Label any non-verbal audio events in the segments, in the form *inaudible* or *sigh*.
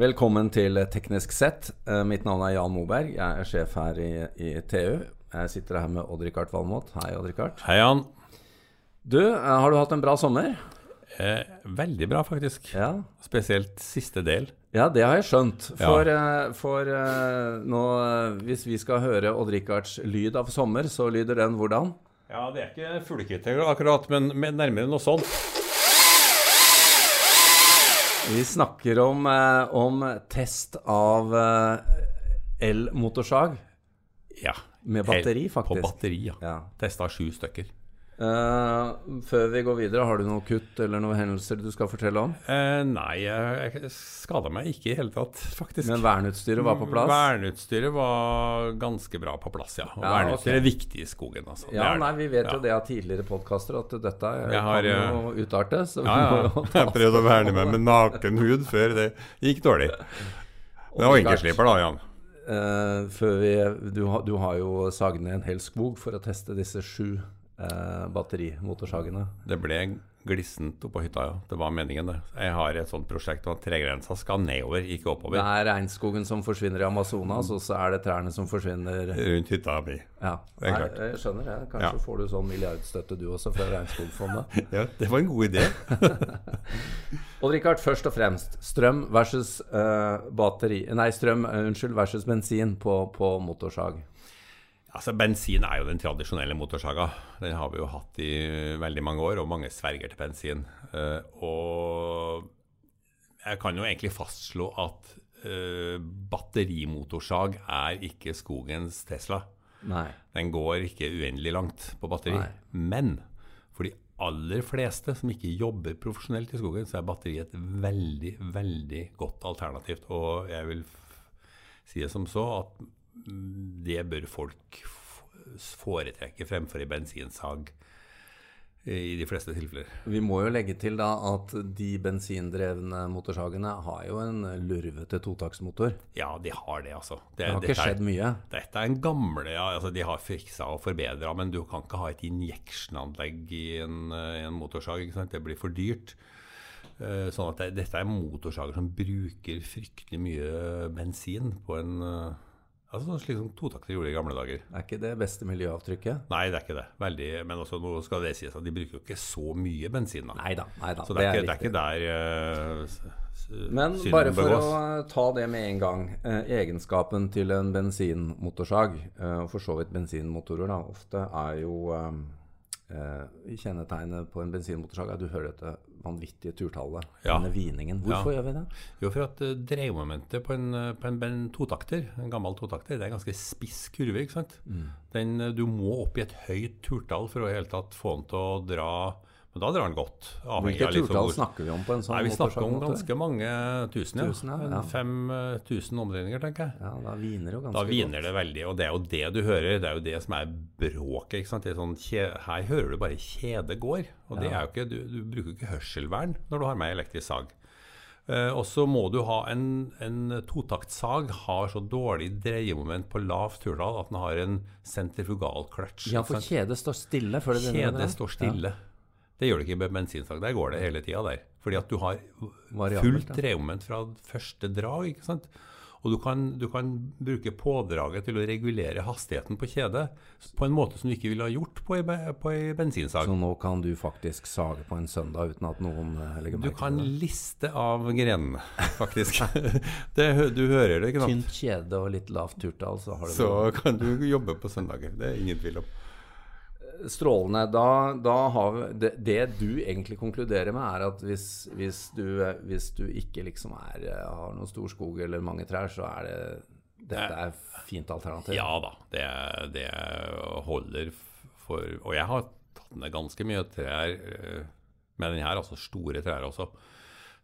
Velkommen til Teknisk sett. Eh, Mitt navn er Jan Moberg. Jeg er sjef her i, i TU. Jeg sitter her med Odd-Rikard Valmot. Hei, Odd-Rikard. Hei, Jan. Du, eh, har du hatt en bra sommer? Eh, veldig bra, faktisk. Ja. Spesielt siste del. Ja, det har jeg skjønt. Ja. For, eh, for eh, nå, hvis vi skal høre Odd-Rikards lyd av sommer, så lyder den hvordan? Ja, det er ikke fuglekvitter akkurat, men men nærmere noe sånt. Vi snakker om, eh, om test av eh, elmotorsag Ja. med batteri, På batteri, ja. Ja. Testa sju stykker. Eh, før vi går videre, har du noe kutt eller noen hendelser du skal fortelle om? Uh, nei, jeg, jeg skada meg ikke i hele tatt, faktisk. Men verneutstyret var på plass? Verneutstyret var ganske bra på plass, ja. Og Ja, verneutstyret okay. er viktig i skogen, altså. Ja, nei, vi vet Ja. jo det av tidligere podkaster at dette eh, Jeg har, kan jo utarte. Så Ja, ja. *laughs* Jeg prøvde å verne meg med naken hud før det gikk dårlig. Det var enkeltsliper, da, Jan. Uh, før vi, du, du har jo sagd ned en hel skog for å teste disse sju eh, batterimotorsagene. Det ble glissent oppå hytta, ja. Det var meningen, det. Jeg har et sånt prosjekt at tregrensa skal nedover, ikke oppover. Det er regnskogen som forsvinner i Amazonas, og så er det trærne som forsvinner Rundt hytta mi. Ja, Det er Nei, jeg skjønner det. Kanskje Ja. får du sånn milliardstøtte du også fra Regnskogfondet. *laughs* Ja, det var en god idé. *laughs* Odd Rikard, først og fremst. Strøm versus uh, batteri Nei, strøm, eh, unnskyld, versus bensin på, på motorsag. Altså, Bensin er jo den tradisjonelle motorsaga. Den har vi jo hatt i veldig mange år, og mange sverger til bensin. Uh, og jeg kan jo egentlig fastslå at uh, batterimotorsag er ikke skogens Tesla. Nei. Den går ikke uendelig langt på batteri. Nei. Men for de aller fleste som ikke jobber profesjonelt i skogen, så er batteri et veldig, veldig godt alternativ. Og jeg vil si det som så at det bør folk foretrekke fremfor i bensinsag i de fleste tilfeller. Vi må jo legge til da at de bensindrevne motorsagene har jo en lurvete totaktsmotor. Ja, de har det, altså. Det, Det har ikke skjedd er- mye. Dette er en gamle ja, altså De har fiksa og forbedra, men du kan ikke ha et injection-anlegg i en, eh, en motorsag. ikke sant? Det blir for dyrt. Eh, Sånn at det, Dette er motorsager som bruker fryktelig mye bensin på en eh, altså sånn Slik som totakter gjorde i gamle dager. Er ikke det beste miljøavtrykket? Nei, det er ikke det. Veldig, men også nå skal det sies at de bruker jo ikke så mye bensin. da. Neida, neida, så det Så det er, ikke, det er ikke der uh, Men bare for begås. å eh, ta det med en gang. Eh, egenskapen til en bensinmotorsag, eh, og for så vidt bensinmotorer da, ofte, er jo eh, eh, Kjennetegnet på en bensinmotorsag er at du hører dette vanvittige turtallet. Ja. Denne hviningen. Hvorfor Ja. gjør vi det? Jo, for at uh, dreiemomentet på en, eh, på en, en totakter, en gammel totakter, det er en ganske spiss kurve. ikke sant? Den, eh, du må opp i et høyt turtall for å i hele tatt få den til å dra Men da drar han godt. Hvilke turtall liksom snakker vi om på en sånn måte? Vi snakker om ganske mange tusen, ja. Tusen, ja, ja. Fem eh, tusen omdreininger, tenker jeg. Ja, da hviner jo ganske Da viner godt. det veldig, og det er jo det du hører. Det er jo det som er bråket. ikke sant? Sånn, her hører du bare kjede går. Og det er jo ikke, du, du bruker ikke hørselvern når du har med elektrisk sag. Uh, og så må du ha en, en totaktsag har så dårlig dreiemoment på lavt turtall at den har en sentrifugalkløtsj. Ja, for kjedet står stille. Kjedet står stille. Det gjør det ikke med bensinsag. Der går det hele tida der. Fordi at du har fullt reomvendt fra første drag. ikke sant? Og du kan, du kan bruke pådraget til å regulere hastigheten på kjedet på en måte som du ikke ville ha gjort på ei, på ei bensinsag. Så nå kan du faktisk sage på en søndag uten at noen eh, legger Du merke kan til det? liste av grenene, faktisk. *laughs* det, du hører det, ikke sant? Tynt kjede og litt lavt turtall, så har du det. Så kan du jobbe på søndager. Det er ingen tvil om. Strålende. Da, da har vi det, det du egentlig konkluderer med, er at hvis, hvis, du, hvis du ikke liksom er, har noen stor skog eller mange trær, så er det dette er fint alternativ. Ja da, det, det holder for Og jeg har tatt ned ganske mye trær eh, med den her, altså store trær også.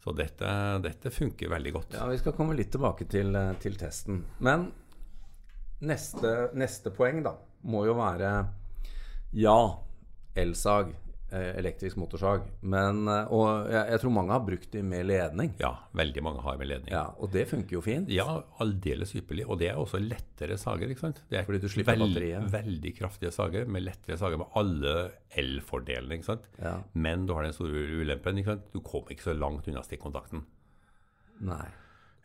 Så dette, dette funker veldig godt. Ja, Vi skal komme litt tilbake til, til testen. Men neste, neste poeng da må jo være ja, elsag, eh, elektrisk motorsag. Men, eh, og jeg, jeg tror mange har brukt de med ledning. Ja, veldig mange har med ledning. Ja, Og det funker jo fint. Ja, aldeles ypperlig. Og det er også lettere sager. ikke sant? Det er Fordi du slipper veld- batteriet. Veldig kraftige sager med lettere sager med alle L-fordelene. ikke sant? Ja. Men du har den store ulempen. ikke sant? Du kommer ikke så langt unna stikkontakten. Nei.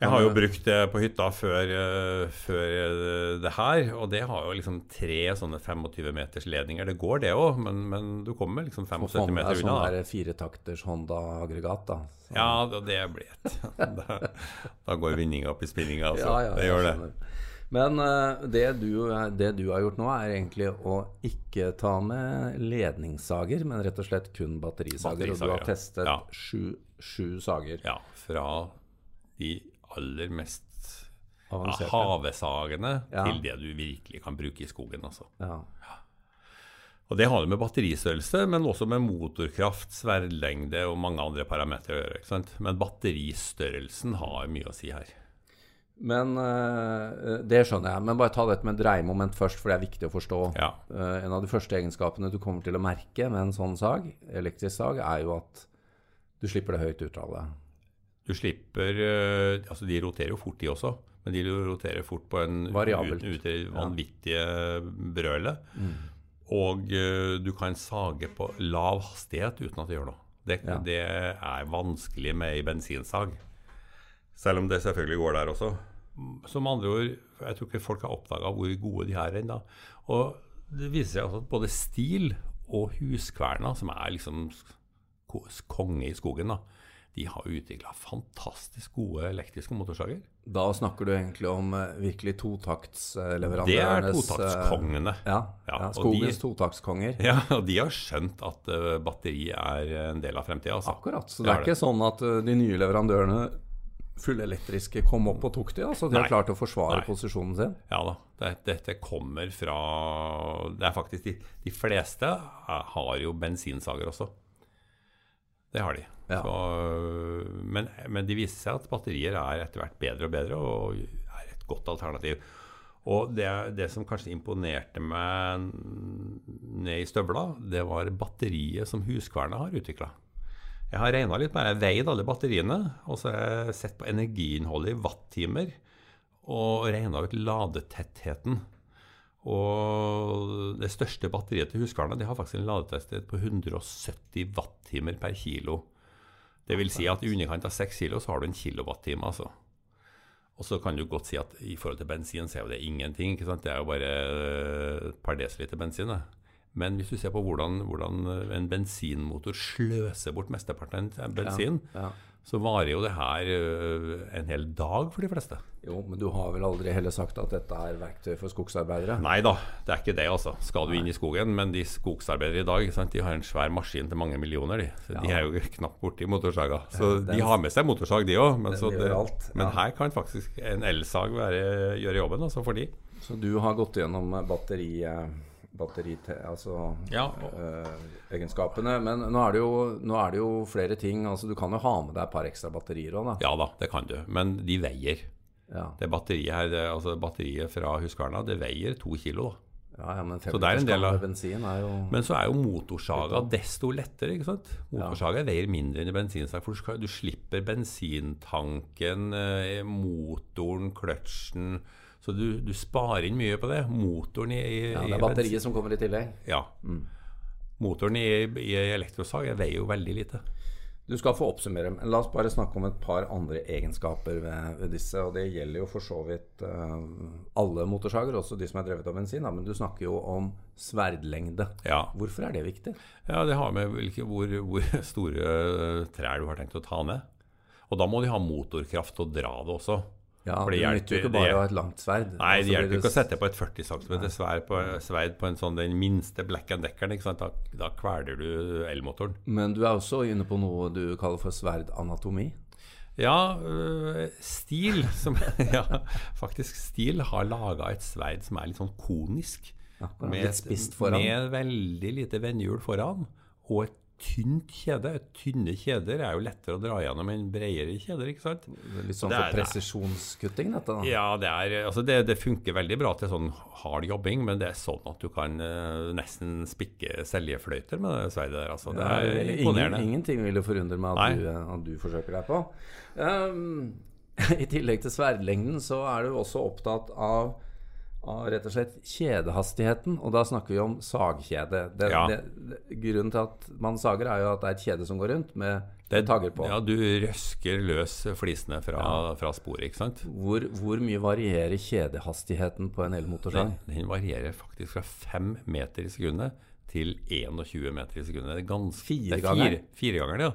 Jeg har jo brukt det på hytta før, uh, før uh, det her, og det har jo liksom tre sånne 25 meters ledninger. Det går, det òg, men, men, du kommer liksom 75 meter unna. Sånn der firetakters Honda-aggregat, da. Så. Ja, det blir et. *laughs* da, da, går vinninga opp i spinninga, altså. Ja, ja, det gjør det. Men det, du, det, du, har gjort nå, er egentlig å ikke ta med ledningssager, men rett og slett kun batterisager. batterisager og du har testet sju, sju sager. Ja, fra de aller mest ja, havesagene ja. til det du virkelig kan bruke i skogen. Altså. Ja. Og Det har det med batteristørrelse, men også med motorkraft, sverdlengde og mange andre parametere å gjøre. Men batteristørrelsen har mye å si her. Men uh, Det skjønner jeg. Men bare ta dette med dreiemoment først, for det er viktig å forstå. Ja. Uh, en av de første egenskapene du kommer til å merke med en sånn sag, elektrisk sag, er jo at du slipper det høyt uttallet. Du slipper eh, Altså, de roterer jo fort, de også. Men de roterer fort på en Variabelt. Ut, ut, vanvittige brøle. Mm. Og uh, du kan sage på lav hastighet uten at det gjør noe. Det, ja. det er vanskelig med ei bensinsag. Selv om det selvfølgelig går der også. Som andre ord, jeg tror ikke folk har oppdaga hvor gode de er ennå. Og det viser seg altså at både stil og huskverna, som er liksom konge i skogen, da, de har utvikla fantastisk gode elektriske motorsager. Da snakker du egentlig om uh, virkelig totaktsleverandørenes Det er totaktskongene. Uh, ja, ja, ja, skogens totaktskonger. Ja, og de har skjønt at uh, batteri er en del av fremtida. Altså. Akkurat. Så det, det er ikke det. sånn at de nye leverandørene fullelektriske kom opp og tok de, altså de Nei. har klart å forsvare Nei. posisjonen sin? Ja da. Dette kommer fra Det er faktisk de, de fleste har jo bensinsager også. Det har de. Ja. Så, men, men, det viser seg at batterier er etter hvert bedre og bedre og er et godt alternativ. Og det, det som kanskje imponerte meg ned i støvla, det var batteriet som Huskverna har utvikla. Jeg har regna litt med Jeg veid alle batteriene, og så har jeg sett på energiinnholdet i wattimer og regna ut ladetettheten. Og det største batteriet til Huskverna de har faktisk en ladetetthet på 170 wattimer per kilo. Det vil si at i underkant av 6 kilo så har du en kilowattime. altså. Og så kan du godt si at i forhold til bensin så er det ingenting. ikke sant? Det er jo bare et par desiliter bensin. Da. Men hvis du ser på hvordan, hvordan en bensinmotor sløser bort mesteparten av bensin, ja, ja så varer jo det her øh, en hel dag for de fleste. Jo, men du har vel aldri heller sagt at dette er verktøy for skogsarbeidere? Nei da, det er ikke det, altså. Skal du inn i skogen. Men de skogsarbeidere i dag sant, de har en svær maskin til mange millioner. De, så ja. de er jo *laughs* knapt borti motorsaga. Så Den, de har med seg motorsag, de òg. Men, ja. men, her kan faktisk en elsag være, gjøre jobben altså, for de. Så du har gått gjennom batteriet batteriegenskapene. Ja. Uh, men nå er, jo, nå er, det jo, flere ting. Altså, du kan jo ha med deg et par ekstra batterier òg, da. Ja da, det kan du. Men de veier. Ja. Det batteriet her, det, altså batteriet fra Husqvarna, det veier to kilo. da. Ja, ja, men så det er en del av bensin er jo Men så er jo motorsaga desto lettere. ikke sant? Motorsaga ja. veier mindre enn i bensinsag. For du, skal, du slipper bensintanken, eh, motoren, kløtsjen så du, du, sparer inn mye på det. Motoren i, i Ja, Det er batteriet som kommer i tillegg? Ja. Mm. Motoren i, i elektrosag veier jo veldig lite. Du skal få oppsummere. Men la oss bare snakke om et par andre egenskaper ved, ved disse. Og det gjelder jo for så vidt uh, alle motorsager, også de som er drevet av bensin. Da, men du snakker jo om sverdlengde. Ja. Hvorfor er det viktig? Ja, Det har med hvilke, hvor, hvor, store trær du har tenkt å ta ned. Og da må de ha motorkraft til å dra det også. Ja, For det, hjelper jo ikke bare å ha et langt sverd. Nei, det hjelper ikke å sette på et 40 cm sverd på, sverd på en sånn, den minste black and deckeren. Da, da kveler du elmotoren. Men du er også inne på noe du kaller for sverdanatomi? Ja, øh, Stil som, *laughs* ja, faktisk Stil har laga et sverd som er litt sånn konisk. Ja, med, med veldig lite vennhjul foran og et tynt kjede. Tynne kjeder er jo lettere å dra gjennom enn bredere kjeder. ikke sant? Litt sånn for presisjonskutting, dette? da? Ja, det, er, altså det, det, funker veldig bra til sånn hard jobbing, men det er sånn at du kan uh, nesten spikke seljefløyter med det sverdet der. altså. Det er ja, imponerende. Ingen, ingenting vil forundre meg at du, at du, forsøker deg på. Um, *laughs* I tillegg til sverdlengden så er du også opptatt av av rett og slett kjedehastigheten. Og da snakker vi om sagkjede. Det, Ja. det, det, grunnen til at man sager, er jo at det er et kjede som går rundt med Det- tagger på. Ja, du røsker løs flisene fra, fra sporet, ikke sant? Hvor, hvor mye varierer kjedehastigheten på en elmotorsag? Den, den varierer faktisk fra 5 meter i sekundet til 21 meter i sekundet. Det er ganske, Fire det er? Fire, fire ganger, ja.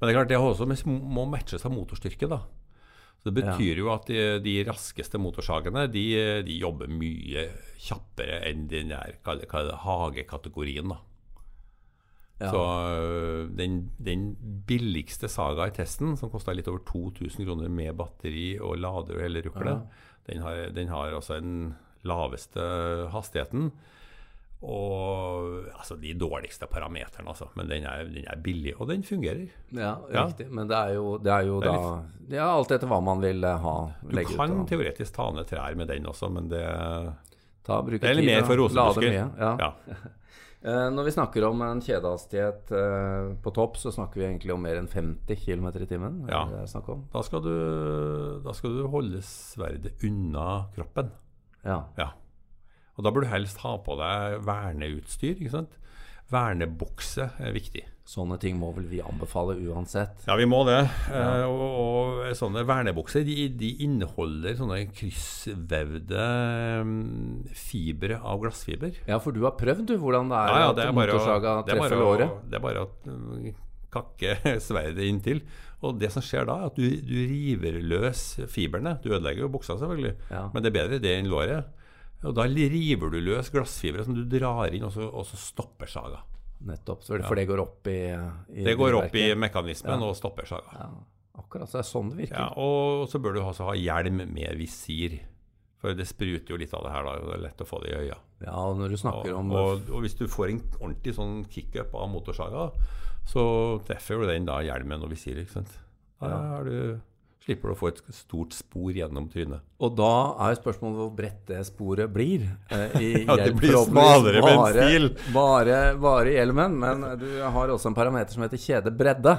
Men det er klart, det har også må matches av motorstyrke, da. Så Det betyr jo at de, de raskeste motorsagene de, de jobber mye kjappere enn den der hagekategorien. da. Ja. Så øh, den, den billigste saga i testen, som kosta litt over 2000 kroner med batteri og lader og hele ruklet, den, har, den har altså den laveste hastigheten. Og altså de dårligste parameterne, altså. Men den er, den er billig, og den fungerer. Ja, Ja. riktig. Men det er jo, det er jo Det er da Ja, alt etter hva man vil eh, ha. Du kan ut. teoretisk ta ned trær med den også, men det, Ta, det er litt mer for mye, Ja. *laughs* Eh, når vi snakker om en kjedehastighet eh, på topp, så snakker vi egentlig om mer enn 50 km i timen. Ja. det det om? Da, skal du, da skal du holde sverdet unna kroppen. Ja. Ja. Og da bør du helst ha på deg verneutstyr. ikke sant? Vernebukse er viktig. Sånne ting må vel vi anbefale uansett. Ja, vi må det. Eh, og, og sånne vernebukser de, de inneholder sånne kryssvevde mm, fibre av glassfiber. Ja, for du har prøvd, du, hvordan det er, Ja, ja, det er å, motorsaga er treffer låret. det er bare å mm, kakke *laughs* sverdet inntil. Og det som skjer da, er at du, du river løs fibrene. Du ødelegger jo buksa, selvfølgelig, Ja. men det er bedre det enn låret. Og da river du løs glassfibre som du drar inn, og så, og så stopper saga. Nettopp. Så, For det går opp i, i Det går opp i mekanismen og stopper saga. ja, Akkurat. Så det er sånn det virker. Ja, og så bør du også ha hjelm med visir. For det spruter jo litt av det her, da. og Det er lett å få det i øya. Ja, og når du snakker Og, om og, og hvis du får en ordentlig sånn kickup av motorsaga, så treffer du den da hjelmen og visiret. ikke sant? Da Ja. er du, slipper du å få et stort spor gjennom trynet. Og da er jo spørsmålet hvor bredt det sporet blir. Eh, i *laughs* Ja, det blir smalere med en stil. Bare, bare i hjelmen. Men du har også en parameter som heter kjedebredde.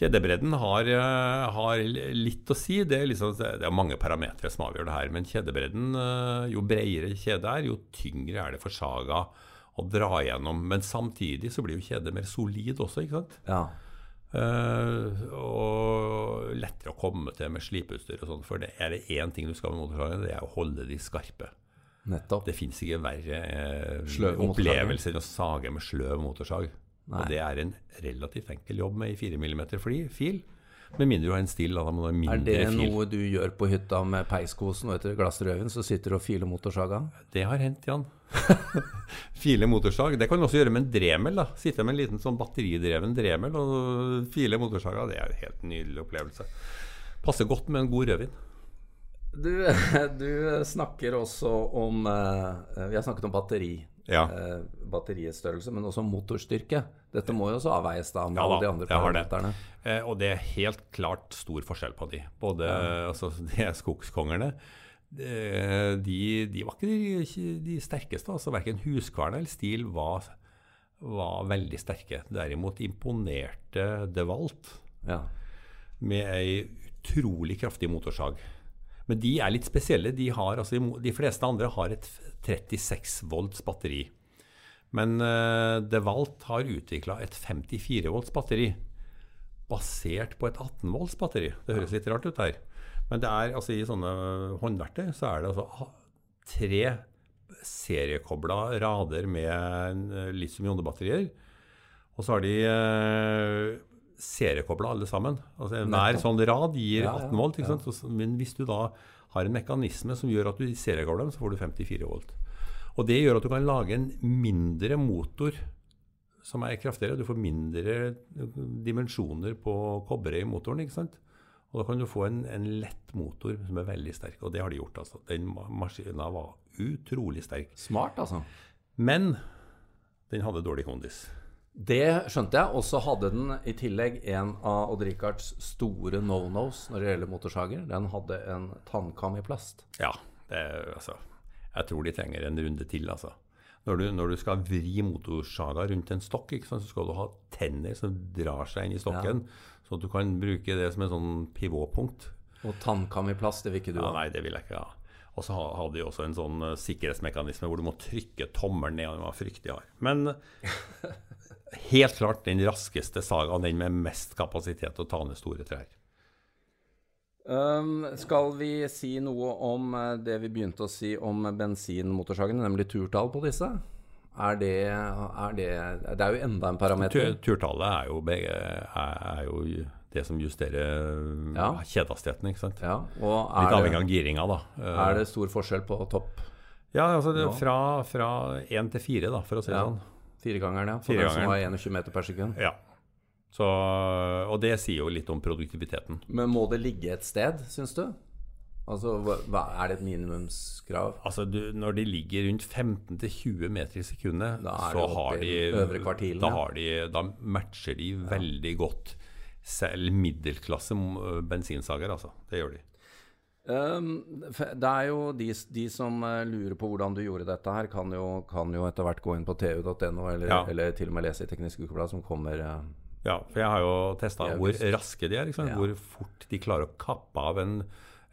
Kjedebredden har, eh, har litt å si. Det er, liksom, det er mange parametere som avgjør det her. Men kjedebredden, eh, jo bredere kjede er, jo tyngre er det for saga å dra gjennom. Men samtidig så blir jo kjedet mer solid også, ikke sant? Ja. Eh, og lettere å komme til med slipeutstyr og sånn. For det er det én ting du skal med motorsagen, det er å holde de skarpe. Nettopp. Det fins ikke verre eh, Sløve opplevelse enn å sage med sløv motorsag. Nei. Og det er en relativt enkel jobb med i 4 mm fil. Med mindre du har en still. da du mindre Er det fil. noe du gjør på hytta med peiskosen og etter glassrøven, så sitter du og filer motorsaga? Det har hendt, Jan. *laughs* file motorsag. Det kan du også gjøre med en dremel. da. Sitte med en liten sånn batteridreven dremel og file motorsaga. Det er en helt nydelig opplevelse. Passer godt med en god rødvin. Du, *laughs* du snakker også om eh, Vi har snakket om batteri. Ja. eh, batteristørrelse, men også motorstyrke. Dette må jo også avveies da med Ja alle da, de andre det. parameterne. Eh, og det er helt klart stor forskjell på de. Både altså, *laughs* de skogskongerne eh, de, de var ikke de, de sterkeste. altså Verken Huskvarna eller Stil var, var veldig sterke. Derimot imponerte DeWalt Ja. med ei utrolig kraftig motorsag. Men de er litt spesielle. De, har, altså, de fleste andre har et 36 volts batteri. Men uh, DeWalt har utvikla et 54 volts batteri basert på et 18 volts batteri. Det høres litt rart ut her. Men det er, altså, i sånne håndverktøy så er det altså tre seriekobla rader med eh, litium-ionebatterier. Og så har de uh, seriekobla alle sammen. Altså Hver sånn rad gir Ja, ja, 18 volt. Ikke sant? Så- Men hvis du da har en mekanisme som gjør at du seriekobler dem, så får du 54 volt. Og det gjør at du kan lage en mindre motor som er kraftigere. Du får mindre dimensjoner på kobberet i motoren. ikke sant? Og da kan du få en, en lett motor som er veldig sterk. Og det har de gjort. altså. Den maskina var utrolig sterk. Smart, altså. Men den hadde dårlig kondis. Det skjønte jeg. Og så hadde den i tillegg en av Odd Rikards store no-nos når det gjelder motorsager. Den hadde en tannkam i plast. Ja, det, er- altså, jeg tror de trenger en runde til. altså. Når du, når du skal vri motorsaga rundt en stokk, sant, så skal du ha tenner som drar seg inn i stokken, så at du kan bruke det som et sånn pivåpunkt. Og tannkam i plast, det vil ikke du Ja, ha. nei, det vil jeg ikke ha. Og så hadde de også en sånn eh, sikkerhetsmekanisme hvor du må trykke tommelen ned. og Den var fryktelig hard. Men *laughs* helt klart den raskeste sagaen, den med mest kapasitet til å ta ned store trær. Um, skal vi si noe om eh, det vi begynte å si om bensinmotorsagene, nemlig turtall på disse? Er det, er det Det er jo enda en parameter. Tur, turtallet er jo, er, jo det som justerer Ja. kjedehastigheten, ikke sant. Ja, og Litt avhengig av giringa, da. Er det stor forskjell på topp? Ja, altså det, fra én til fire, da, for å si det Ja. sånn. Firegangeren, ja. For den Firegangeren. som har 21 meter per sekund. Ja. Så, og det sier jo litt om produktiviteten. Men må det ligge et sted, syns du? Altså, hva, Er det et minimumskrav? Altså, du, Når de ligger rundt 15-20 meter i sekundet, så har de, kvartilene. da, har de, da matcher de veldig godt selv middelklasse bensinsager, altså. Det gjør de. Um, det er jo de, de som eh, lurer på hvordan du gjorde dette her, kan jo, kan jo etter hvert gå inn på tu.no, eller, Ja. eller til og med lese i Teknisk Ukeblad, som kommer uh, Ja, for jeg har jo testa hvor raske de er. Ja. Hvor fort de klarer å kappe av en,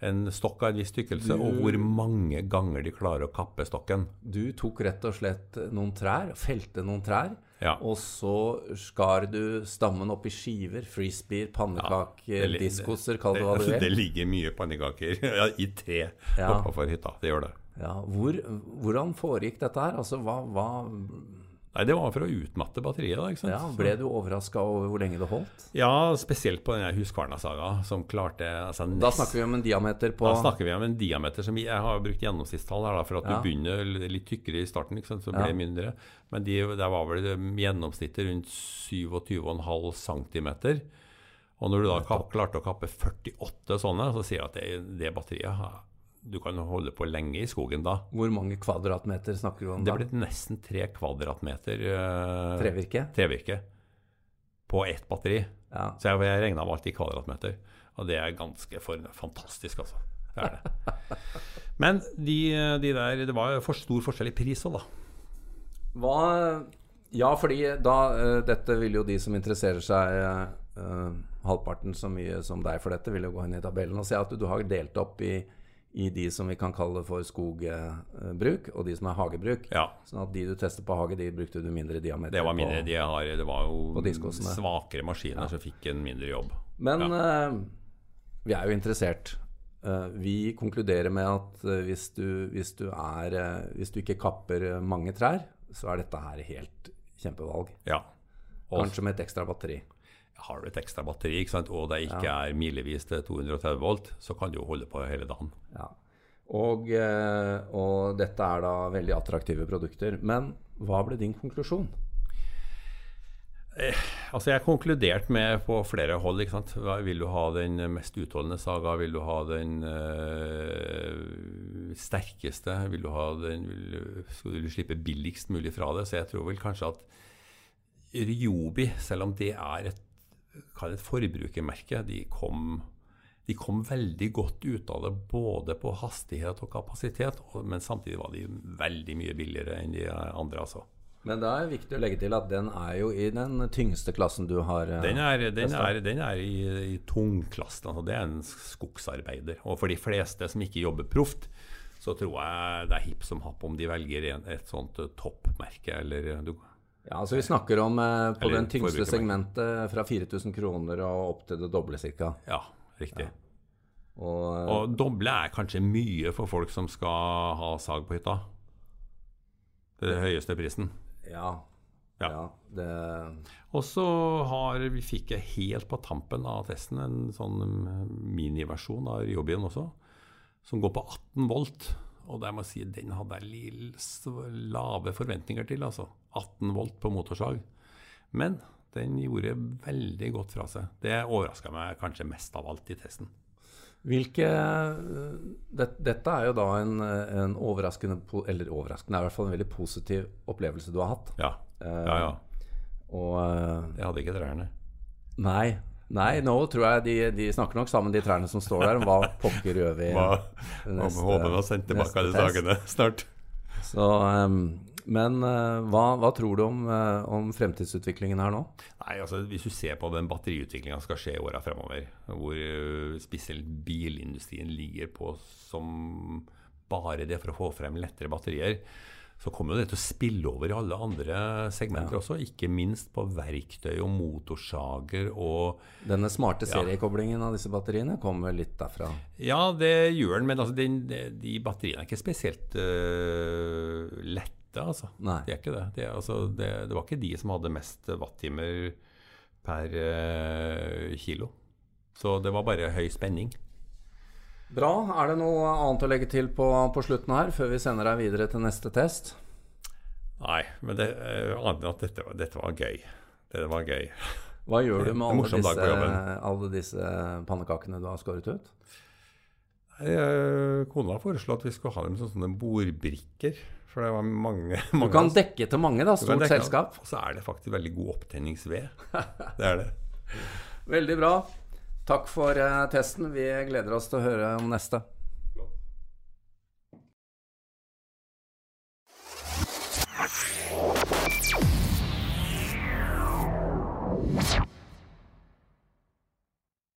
en stokk av en viss tykkelse, Du- og hvor mange ganger de klarer å kappe stokken. Du tok rett og slett noen trær, felte noen trær, Ja. og så skar du stammen opp i skiver. Frisbeer, pannekaker, ja, diskoser, kall det hva du *laughs* vil. det ligger mye pannekaker *laughs* ja, i tre Ja. oppafor hytta. Det gjør det. Ja, hvor, hvordan foregikk dette her? Altså, hva, hva Nei, det var for å utmatte batteriet, da. ikke sant? ja, Ble du overraska over hvor lenge det holdt? Ja, spesielt på den Huskvarna-saga, som klarte altså, Da snakker vi om en diameter på Da snakker vi om en diameter som Jeg har brukt gjennomsnittstall her, da, for at Ja. du begynner litt tykkere i starten, ikke sant, så blir Ja. det mindre. Men de, der var vel gjennomsnittet rundt 27,5 cm. Og når du da klarte å kappe 48 sånne, så sier jeg at det, det batteriet Du kan holde på lenge i skogen da. Hvor mange kvadratmeter snakker du om da? Det er ble nesten tre kvadratmeter eh, Trevirke? trevirke på ett batteri. Ja. Så jeg, jeg regna med alt i kvadratmeter. Og det er ganske for, fantastisk, altså. Det er det. Men de, de der, det var for stor forskjell i pris òg, da. Hva Ja, fordi da uh, Dette vil jo de som interesserer seg uh, halvparten så mye som deg for dette, vil jo gå inn i tabellen og se at du, har delt opp i, i de som vi kan kalle for skogbruk, og de som er hagebruk. Ja, Sånn at de du tester på hage, de brukte du mindre diameter det var mindre. på. De har, det var jo svakere maskiner som fikk en mindre jobb. Men eh, vi er jo interessert. Uh, vi konkluderer med at uh, hvis, du, hvis, du er, hvis du ikke kapper mange trær, så er dette her helt kjempevalg. Ja. Og Kanskje med et ekstra batteri. Har du et ekstra batteri, og det ikke er milevis til 230 volt, så kan du jo holde på hele dagen. Ja. Og, eh, og dette er da veldig attraktive produkter. Men hva ble din konklusjon? Altså Jeg har konkludert med på flere hold. ikke sant? Vil du ha den mest utholdende saga? Vil du ha den øh, sterkeste? Vil du ha den vil Skal du slippe billigst mulig fra det? Så jeg tror vel kanskje at Ryobi, selv om det er et, kall det et forbrukermerke, de kom, de kom veldig godt ut av det både på hastighet og kapasitet, men samtidig var de veldig mye billigere enn de andre. altså. Men det er viktig å legge til at den er jo i den tyngste klassen du har eh, Den er, den er, den er i, i tungklassen. Altså det er en skogsarbeider. Og for de fleste som ikke jobber proft, så tror jeg det er hipp som happ om de velger et sånt eh, toppmerke. Eller eh, du, Ja, altså Vi snakker om eh, på Eller den tyngste segmentet fra 4000 kroner og opp til det doble ca. ja, riktig. Og, eh, Og doble er kanskje mye for folk som skal ha sag på hytta. Det er den høyeste prisen. ja, Ja. ja. det Og så har vi fikk jeg helt på tampen av testen en sånn miniversjon av Ryobien også, som går på 18 volt. Og der må jeg si den hadde jeg lave forventninger til, altså. 18 volt på motorsag. Men den gjorde veldig godt fra seg. Det overraska meg kanskje mest av alt i testen. Hvilke det, Dette er jo da en, en overraskende Eller overraskende, er i hvert fall en veldig positiv opplevelse du har hatt. Ja, ja. ja. Og eh, Jeg hadde ikke trærne. Nei. Nei, nå tror jeg de, de snakker nok sammen, de trærne som står der, om hva pokker gjør vi Hva- neste- Håper vi har sendt tilbake alle sakene snart. Så, um, men uh, hva, hva tror du om, uh, om fremtidsutviklingen her nå? Nei, altså Hvis du ser på den batteriutviklinga som skal skje i åra fremover, hvor uh, spesielt bilindustrien ligger på som bare det for å få frem lettere batterier, så kommer jo det til å spille over i alle andre segmenter Ja. også. Ikke minst på verktøy og motorsager og Denne smarte Ja. seriekoblingen av disse batteriene kommer litt derfra. Ja, det gjør den, men altså, de, de batteriene er ikke spesielt uh, lette, altså. Nei. Det er ikke det. De, altså, det. det var ikke de som hadde mest wattimer per uh, kilo. Så det var bare høy spenning. Bra. Er det noe annet å legge til på, på slutten her, før vi sender deg videre til neste test? Nei, men det, annet enn at dette, var- dette var gøy. Dette var gøy. Hva gjør du med alle disse, alle disse pannekakene du har skåret ut? Eh, Kona foreslo at vi skulle ha dem som sånne bordbrikker. For det var mange, *laughs* Du kan dekke til mange, da. Stort dekke- selskap. Og så er det faktisk veldig god opptenningsved. Det er det. *laughs* Veldig bra. Takk for eh, testen. Vi gleder oss til å høre om neste.